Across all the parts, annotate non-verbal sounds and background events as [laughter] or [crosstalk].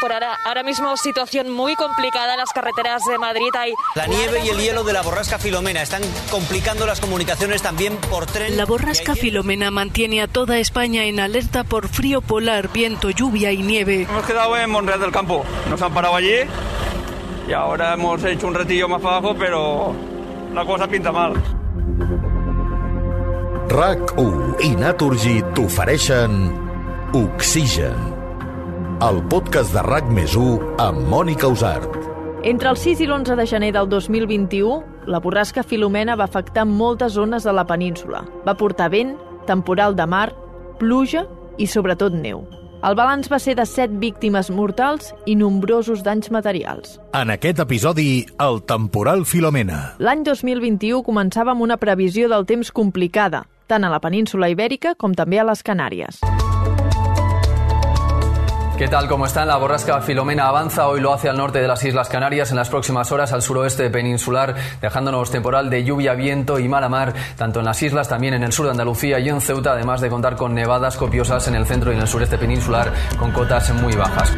Por ahora, ahora mismo situación muy complicada en las carreteras de Madrid. Hay La nieve y el hielo de la borrasca Filomena están complicando las comunicaciones también por tren. La borrasca Filomena mantiene a toda España en alerta por frío polar, viento, lluvia y nieve. Hemos quedado en Monreal del Campo. Nos han parado allí y ahora hemos hecho un retillo más abajo, pero la cosa pinta mal. RAC1 i Naturgy t'ofereixen Oxigen, el podcast de RAC més 1 amb Mònica Usart. Entre el 6 i l'11 de gener del 2021, la borrasca Filomena va afectar moltes zones de la península. Va portar vent, temporal de mar, pluja i sobretot neu. El balanç va ser de 7 víctimes mortals i nombrosos danys materials. En aquest episodi, el temporal Filomena. L'any 2021 començava amb una previsió del temps complicada, tant a la península ibèrica com també a les Canàries. ¿Qué tal? ¿Cómo están? La borrasca Filomena avanza. Hoy lo hace al norte de las Islas Canarias, en las próximas horas al suroeste peninsular, dejándonos temporal de lluvia, viento y mala mar, tanto en las islas, también en el sur de Andalucía y en Ceuta, además de contar con nevadas copiosas en el centro y en el sureste peninsular, con cotas muy bajas.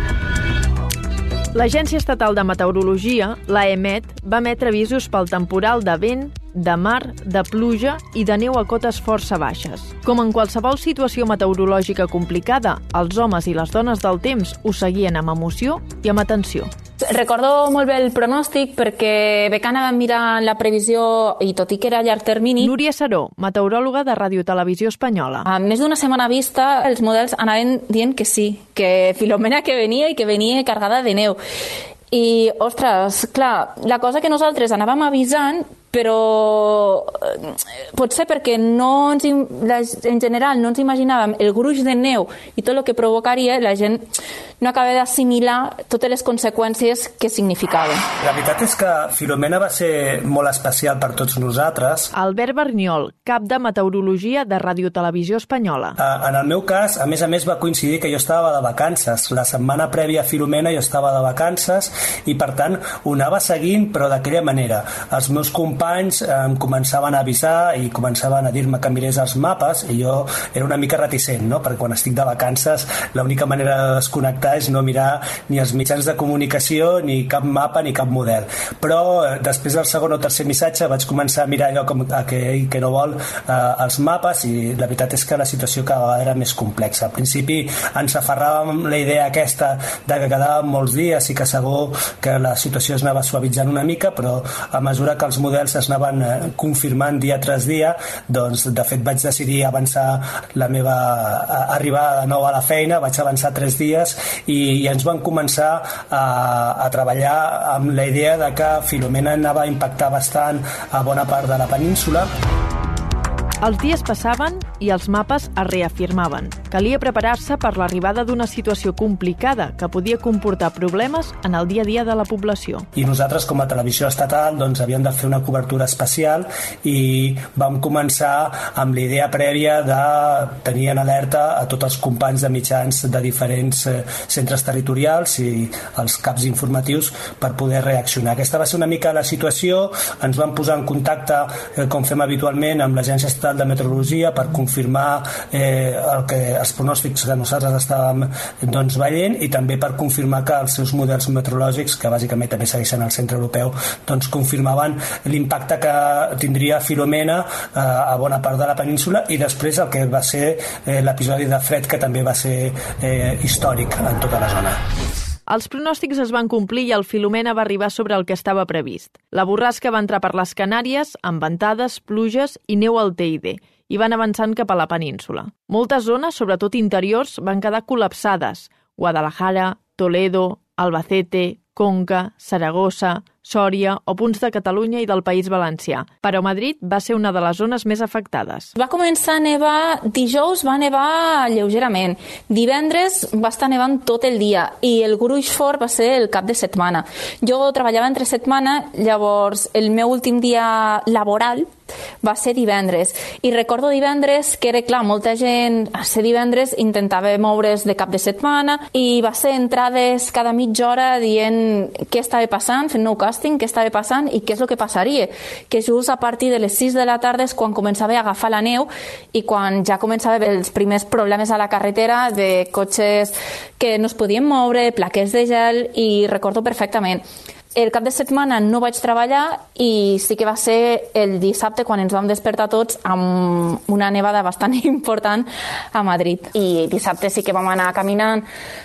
L'Agència Estatal de Meteorologia, l'AEMET, va emetre avisos pel temporal de vent, de mar, de pluja i de neu a cotes força baixes. Com en qualsevol situació meteorològica complicada, els homes i les dones del temps ho seguien amb emoció i amb atenció. Recordo molt bé el pronòstic perquè que anàvem mirant la previsió i tot i que era a llarg termini... Núria Saró, meteoròloga de Ràdio Televisió Espanyola. A més d'una setmana vista, els models anaven dient que sí, que Filomena que venia i que venia carregada de neu. I, ostres, clar, la cosa que nosaltres anàvem avisant, però eh, potser perquè no ens, en general no ens imaginàvem el gruix de neu i tot el que provocaria, la gent no acaba d'assimilar totes les conseqüències que significaven. La veritat és que Filomena va ser molt especial per tots nosaltres. Albert Berniol, cap de Meteorologia de Ràdio Televisió Espanyola. Eh, En el meu cas, a més a més, va coincidir que jo estava de vacances. La setmana prèvia a Filomena jo estava de vacances i, per tant, ho anava seguint, però d'aquella manera. Els meus companys eh, em començaven a avisar i començaven a dir-me que mirés els mapes i jo era una mica reticent, no? perquè quan estic de vacances l'única manera de desconnectar és no mirar ni els mitjans de comunicació, ni cap mapa, ni cap model. Però eh, després del segon o tercer missatge vaig començar a mirar allò com aquell que no vol eh, els mapes i la veritat és que la situació cada vegada era més complexa. Al principi ens aferràvem la idea aquesta de que quedàvem molts dies i que segur que la situació es anava suavitzant una mica, però a mesura que els models es anaven eh, confirmant dia tras dia, doncs de fet vaig decidir avançar la meva eh, arribada de nou a la feina, vaig avançar tres dies i, i ens van començar a, a treballar amb la idea de que Filomena anava a impactar bastant a bona part de la península. Els dies passaven i els mapes es reafirmaven. Calia preparar-se per l'arribada d'una situació complicada que podia comportar problemes en el dia a dia de la població. i nosaltres com a televisió estatal doncs, havíem de fer una cobertura especial i vam començar amb la idea prèvia de tenir en alerta a tots els companys de mitjans de diferents eh, centres territorials i els caps informatius per poder reaccionar. Aquesta va ser una mica la situació, ens vam posar en contacte eh, com fem habitualment amb l'Agència Estatal de Meteorologia per confirmar eh, el que, els pronòstics que nosaltres estàvem doncs, veient i també per confirmar que els seus models meteorològics, que bàsicament també segueixen al centre europeu, doncs confirmaven l'impacte que tindria Filomena eh, a bona part de la península i després el que va ser eh, l'episodi de fred que també va ser eh, històric en tota la zona. Els pronòstics es van complir i el Filomena va arribar sobre el que estava previst. La borrasca va entrar per les Canàries amb ventades, pluges i neu al Teide i van avançant cap a la península. Moltes zones, sobretot interiors, van quedar col·lapsades. Guadalajara, Toledo, Albacete, Conca, Saragossa, Sòria o punts de Catalunya i del País Valencià. Però Madrid va ser una de les zones més afectades. Va començar a nevar, dijous va nevar lleugerament, divendres va estar nevant tot el dia i el gruix fort va ser el cap de setmana. Jo treballava entre setmana, llavors el meu últim dia laboral va ser divendres. I recordo divendres que era clar, molta gent a ser divendres intentava moure's de cap de setmana i va ser entrades cada mitja hora dient què estava passant, fent nou casting, què estava passant i què és el que passaria. Que just a partir de les 6 de la tarda és quan començava a agafar la neu i quan ja començava els primers problemes a la carretera de cotxes que no es podien moure, plaques de gel i recordo perfectament el cap de setmana no vaig treballar i sí que va ser el dissabte quan ens vam despertar tots amb una nevada bastant [laughs] important a Madrid. I dissabte sí que vam anar caminant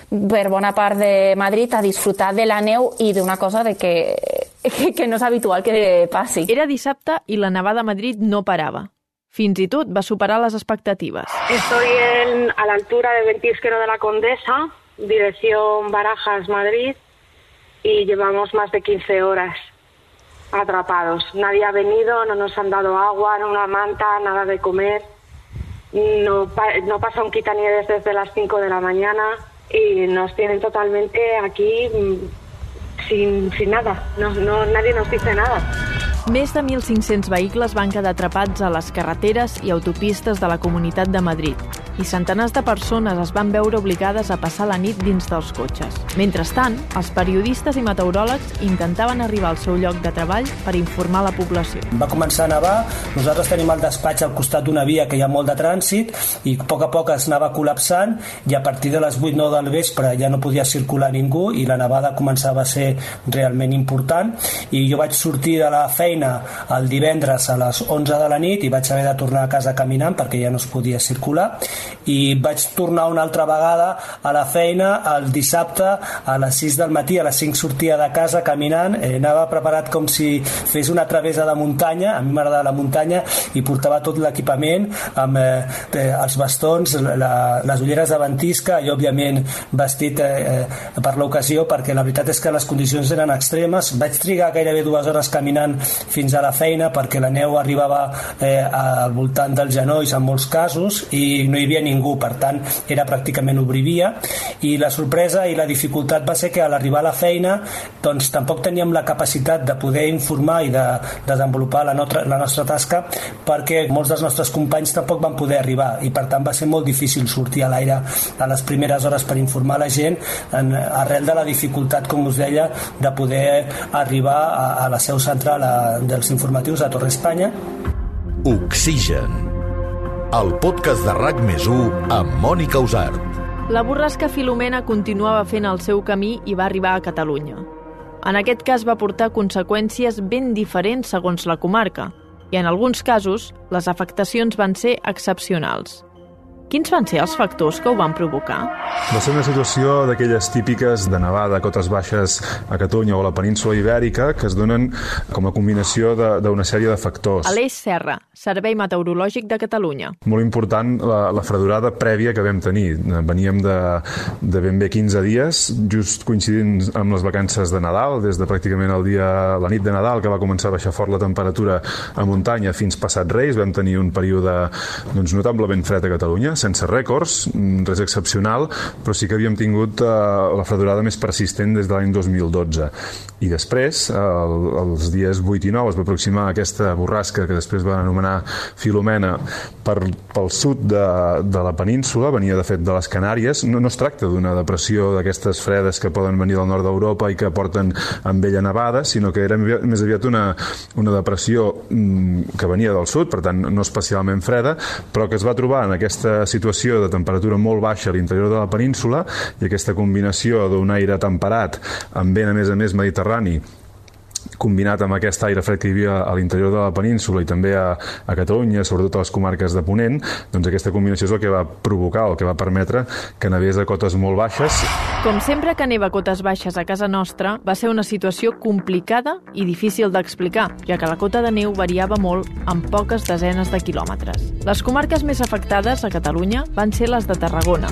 per bona part de Madrid a disfrutar de la neu i d'una cosa de que, [laughs] que, que no és habitual que passi. Era dissabte i la nevada a Madrid no parava. Fins i tot va superar les expectatives. Estoy en, a la altura de Ventisquero de la Condesa, dirección Barajas, Madrid, y llevamos más de 15 horas atrapados. Nadie ha venido, no nos han dado agua, no una manta, nada de comer. No, no pasa un quitanieves desde las 5 de la mañana y nos tienen totalmente aquí sin, sin nada. No, no, nadie nos dice nada. Més de 1.500 vehicles van quedar atrapats a les carreteres i autopistes de la Comunitat de Madrid i centenars de persones es van veure obligades a passar la nit dins dels cotxes. Mentrestant, els periodistes i meteoròlegs intentaven arribar al seu lloc de treball per informar la població. Va començar a nevar, nosaltres tenim el despatx al costat d'una via que hi ha molt de trànsit i a poc a poc es anava col·lapsant i a partir de les 8-9 del vespre ja no podia circular ningú i la nevada començava a ser realment important i jo vaig sortir de la feina el divendres a les 11 de la nit i vaig haver de tornar a casa caminant perquè ja no es podia circular i vaig tornar una altra vegada a la feina el dissabte a les 6 del matí, a les 5 sortia de casa caminant, eh, anava preparat com si fes una travessa de muntanya. A mi m'agrada la muntanya i portava tot l'equipament amb eh, els bastons, la, les ulleres de ventisca i òbviament vestit eh, eh, per l'ocasió perquè la veritat és que les condicions eren extremes. Vaig trigar gairebé dues hores caminant fins a la feina perquè la neu arribava eh, al voltant dels genolls en molts casos i no hi havia ningú, per tant era pràcticament obrivia. I la sorpresa i la dificultat va ser que a l'arribar a la feina doncs tampoc teníem la capacitat de poder informar i de desenvolupar la, nostra, la nostra tasca perquè molts dels nostres companys tampoc van poder arribar. I per tant va ser molt difícil sortir a l'aire a les primeres hores per informar la gent en, arrel de la dificultat, com us deia, de poder arribar a, a la seu central a, dels informatius a Torre Espanya. Oxigen, el podcast de RAC més amb Mònica Usart. La borrasca Filomena continuava fent el seu camí i va arribar a Catalunya. En aquest cas va portar conseqüències ben diferents segons la comarca i en alguns casos les afectacions van ser excepcionals. Quins van ser els factors que ho van provocar? Va ser una situació d'aquelles típiques de nevada, cotes baixes a Catalunya o a la península Ibèrica, que es donen com a combinació d'una sèrie de factors. Aleix Serra, Servei Meteorològic de Catalunya. Molt important la, la fredurada prèvia que vam tenir. Veníem de, de ben bé 15 dies, just coincidint amb les vacances de Nadal, des de pràcticament el dia, la nit de Nadal, que va començar a baixar fort la temperatura a muntanya fins passat Reis, vam tenir un període doncs, notablement fred a Catalunya, sense rècords, mm, res excepcional, però sí que havíem tingut eh, la fredurada més persistent des de l'any 2012. I després, el, els dies 8 i 9, es va aproximar aquesta borrasca que després va anomenar Filomena per, pel sud de, de la península, venia de fet de les Canàries. No, no es tracta d'una depressió d'aquestes fredes que poden venir del nord d'Europa i que porten amb ella nevada, sinó que era més aviat una, una depressió mm, que venia del sud, per tant no especialment freda, però que es va trobar en aquesta situació de temperatura molt baixa a l'interior de la península i aquesta combinació d'un aire temperat amb vent a més a més mediterrani combinat amb aquest aire fred que hi havia a l'interior de la península i també a, a Catalunya, sobretot a les comarques de Ponent, doncs aquesta combinació és el que va provocar, el que va permetre que nevés a cotes molt baixes. Com sempre que neva a cotes baixes a casa nostra, va ser una situació complicada i difícil d'explicar, ja que la cota de neu variava molt en poques desenes de quilòmetres. Les comarques més afectades a Catalunya van ser les de Tarragona.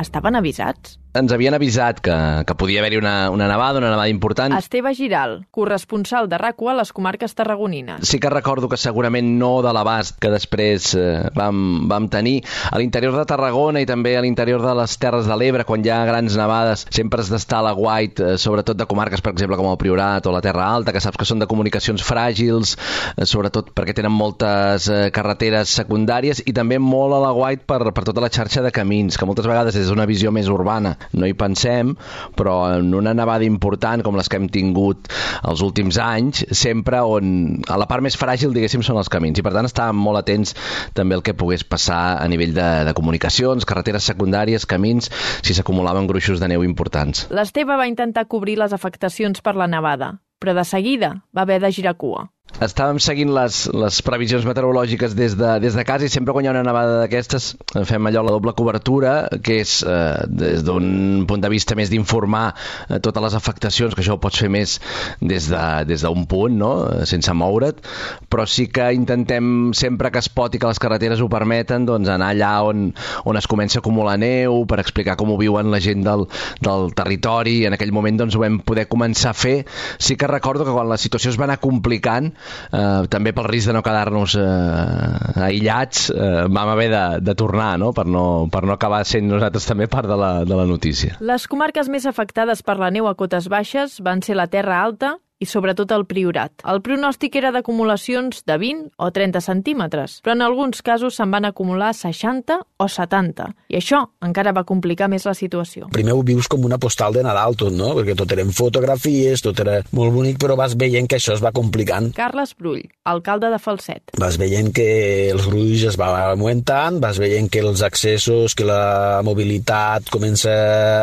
Estaven avisats? Ens havien avisat que, que podia haver-hi una, una nevada, una nevada important. Esteve Giral, corresponsal de rac a les comarques tarragonines. Sí que recordo que segurament no de l'abast que després eh, vam, vam tenir. A l'interior de Tarragona i també a l'interior de les Terres de l'Ebre, quan hi ha grans nevades, sempre has d'estar a la guait, eh, sobretot de comarques, per exemple, com el Priorat o la Terra Alta, que saps que són de comunicacions fràgils, eh, sobretot perquè tenen moltes eh, carreteres secundàries i també molt a la guait per, per tota la xarxa de camins, que moltes vegades és una visió més urbana no hi pensem, però en una nevada important com les que hem tingut els últims anys, sempre on a la part més fràgil, diguéssim, són els camins. I per tant estàvem molt atents també al que pogués passar a nivell de, de comunicacions, carreteres secundàries, camins, si s'acumulaven gruixos de neu importants. L'Esteve va intentar cobrir les afectacions per la nevada, però de seguida va haver de girar cua estàvem seguint les, les previsions meteorològiques des de, des de casa i sempre quan hi ha una nevada d'aquestes fem allò la doble cobertura, que és eh, des d'un punt de vista més d'informar eh, totes les afectacions, que això ho pots fer més des d'un de, des punt, no? sense moure't, però sí que intentem sempre que es pot i que les carreteres ho permeten doncs anar allà on, on es comença a acumular neu per explicar com ho viuen la gent del, del territori en aquell moment doncs ho vam poder començar a fer. Sí que recordo que quan la situació es va anar complicant eh, també pel risc de no quedar-nos eh, aïllats, eh, vam haver de, de tornar, no? Per, no, per no acabar sent nosaltres també part de la, de la notícia. Les comarques més afectades per la neu a cotes baixes van ser la Terra Alta, i sobretot el Priorat. El pronòstic era d'acumulacions de 20 o 30 centímetres, però en alguns casos se'n van acumular 60 o 70, i això encara va complicar més la situació. Primer ho vius com una postal de Nadal tot, no? Perquè tot eren fotografies, tot era molt bonic, però vas veient que això es va complicant. Carles Brull, alcalde de Falset. Vas veient que els gruix es va augmentant, vas veient que els accessos, que la mobilitat comença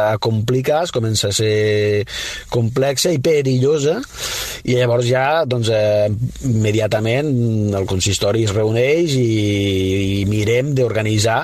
a complicar, es comença a ser complexa i perillosa, i llavors ja doncs, eh, immediatament el consistori es reuneix i, i mirem d'organitzar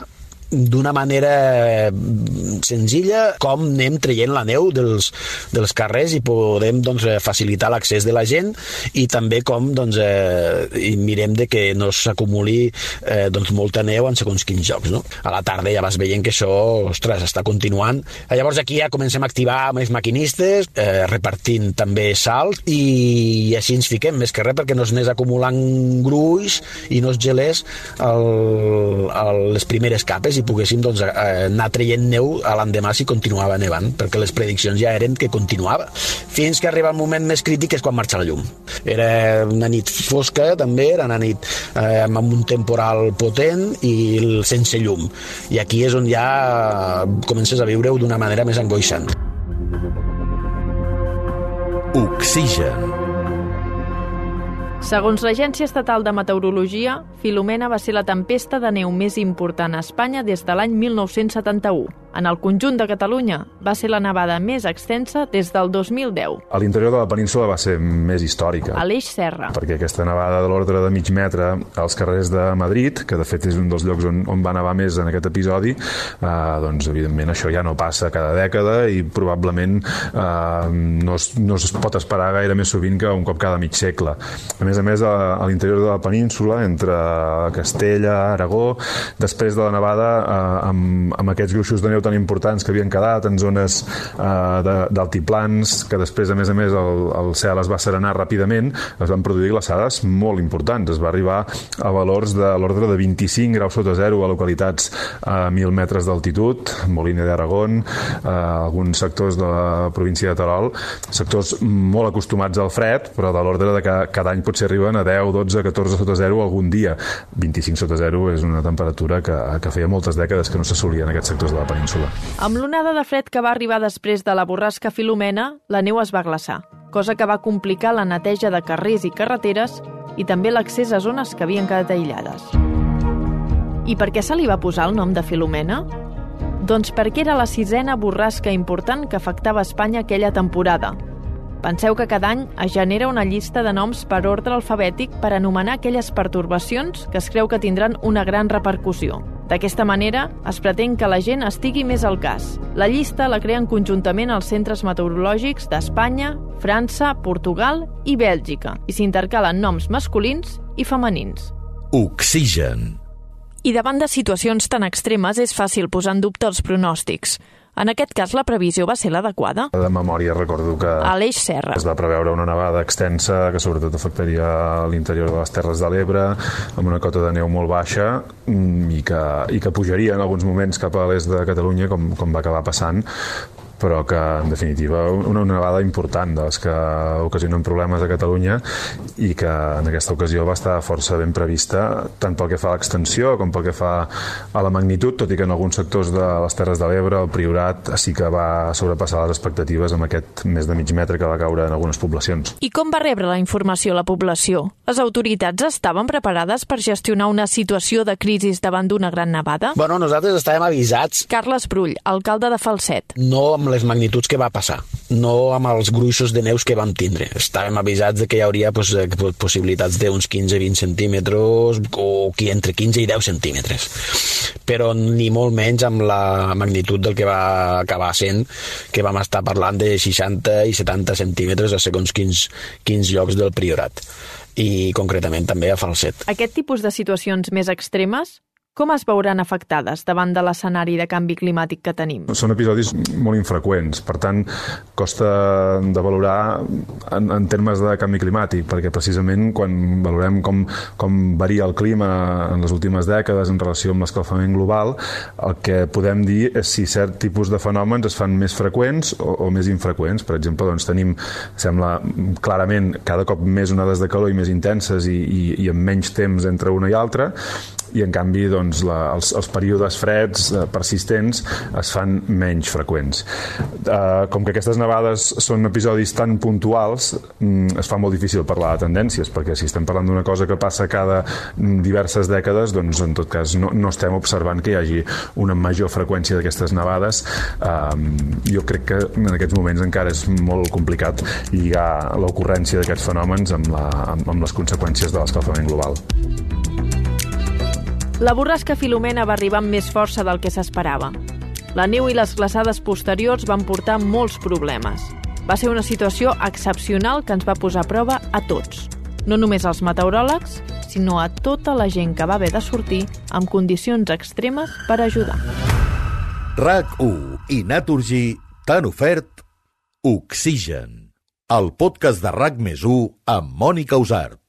d'una manera mm, senzilla com anem traient la neu dels, dels carrers i podem doncs, facilitar l'accés de la gent i també com doncs, eh, mirem de que no s'acumuli eh, doncs, molta neu en segons quins jocs. No? A la tarda ja vas veient que això ostres, està continuant. Llavors aquí ja comencem a activar més maquinistes, eh, repartint també salt i, i així ens fiquem, més que res perquè no es anés acumulant gruix i no es gelés el, el, les primeres capes i poguéssim doncs, anar traient neu a l'endemà si continuava nevant, perquè les prediccions ja eren que continuava. Fins que arriba el moment més crític, que és quan marxa la llum. Era una nit fosca, també, era una nit eh, amb un temporal potent i sense llum. I aquí és on ja comences a viure-ho d'una manera més angoixant. Oxigen. Segons l'Agència Estatal de Meteorologia, Filomena va ser la tempesta de neu més important a Espanya des de l'any 1971. En el conjunt de Catalunya va ser la nevada més extensa des del 2010. A l'interior de la península va ser més històrica. A l'Eix Serra. Perquè aquesta nevada de l'ordre de mig metre als carrers de Madrid, que de fet és un dels llocs on, on va nevar més en aquest episodi, eh, doncs evidentment això ja no passa cada dècada i probablement eh, no, es, no es pot esperar gaire més sovint que un cop cada mig segle. A més a més, a, a l'interior de la península, entre Castella, Aragó, després de la nevada, eh, amb, amb aquests gruixos de neu tan importants que havien quedat en zones eh, d'altiplans, que després, a més a més, el, el cel es va serenar ràpidament, es van produir glaçades molt importants. Es va arribar a valors de l'ordre de 25 graus sota zero a localitats a 1.000 metres d'altitud, Molina d'Aragón, eh, alguns sectors de la província de Terol, sectors molt acostumats al fred, però de l'ordre de que cada any potser arriben a 10, 12, 14 sota zero algun dia. 25 sota zero és una temperatura que, que feia moltes dècades que no s'assolia en aquests sectors de la península península. Amb l'onada de fred que va arribar després de la borrasca Filomena, la neu es va glaçar, cosa que va complicar la neteja de carrers i carreteres i també l'accés a zones que havien quedat aïllades. I per què se li va posar el nom de Filomena? Doncs perquè era la sisena borrasca important que afectava Espanya aquella temporada. Penseu que cada any es genera una llista de noms per ordre alfabètic per anomenar aquelles pertorbacions que es creu que tindran una gran repercussió. D'aquesta manera, es pretén que la gent estigui més al cas. La llista la creen conjuntament els centres meteorològics d'Espanya, França, Portugal i Bèlgica i s'intercalen noms masculins i femenins. Oxigen. I davant de situacions tan extremes és fàcil posar en dubte els pronòstics. En aquest cas, la previsió va ser l'adequada. De memòria recordo que A l'Eix Serra. es va preveure una nevada extensa que sobretot afectaria l'interior de les Terres de l'Ebre amb una cota de neu molt baixa mm, i que, i que pujaria en alguns moments cap a l'est de Catalunya com, com va acabar passant però que en definitiva una nevada important de les que ocasionen problemes a Catalunya i que en aquesta ocasió va estar força ben prevista tant pel que fa a l'extensió com pel que fa a la magnitud, tot i que en alguns sectors de les Terres de l'Ebre, el Priorat sí que va sobrepassar les expectatives amb aquest més de mig metre que va caure en algunes poblacions. I com va rebre la informació la població? Les autoritats estaven preparades per gestionar una situació de crisi davant d'una gran nevada? Bueno, nosaltres estàvem avisats Carles Brull, alcalde de Falset. no amb les magnituds que va passar, no amb els gruixos de neus que vam tindre. Estàvem avisats de que hi hauria pues, possibilitats d'uns 15-20 centímetres o entre 15 i 10 centímetres. Però ni molt menys amb la magnitud del que va acabar sent, que vam estar parlant de 60 i 70 centímetres a segons quins, quins llocs del Priorat i concretament també a Falset. Aquest tipus de situacions més extremes com es veuran afectades davant de l'escenari de canvi climàtic que tenim? Són episodis molt infreqüents, per tant, costa de valorar en, en termes de canvi climàtic, perquè precisament quan valorem com, com varia el clima en les últimes dècades en relació amb l'escalfament global, el que podem dir és si cert tipus de fenòmens es fan més freqüents o, o més infreqüents. Per exemple, doncs tenim, sembla clarament, cada cop més onades de calor i més intenses i, i, i amb menys temps entre una i altra, i en canvi doncs, la, els, els períodes freds eh, persistents es fan menys freqüents. Eh, com que aquestes nevades són episodis tan puntuals, mm, es fa molt difícil parlar de tendències, perquè si estem parlant d'una cosa que passa cada mm, diverses dècades, doncs en tot cas no, no estem observant que hi hagi una major freqüència d'aquestes nevades. Eh, jo crec que en aquests moments encara és molt complicat lligar l'ocurrència d'aquests fenòmens amb, la, amb, amb les conseqüències de l'escalfament global. La borrasca Filomena va arribar amb més força del que s'esperava. La neu i les glaçades posteriors van portar molts problemes. Va ser una situació excepcional que ens va posar a prova a tots. No només als meteoròlegs, sinó a tota la gent que va haver de sortir amb condicions extremes per ajudar. RAC1 i Naturgy t'han ofert Oxigen, el podcast de RAC més 1 amb Mònica Usart.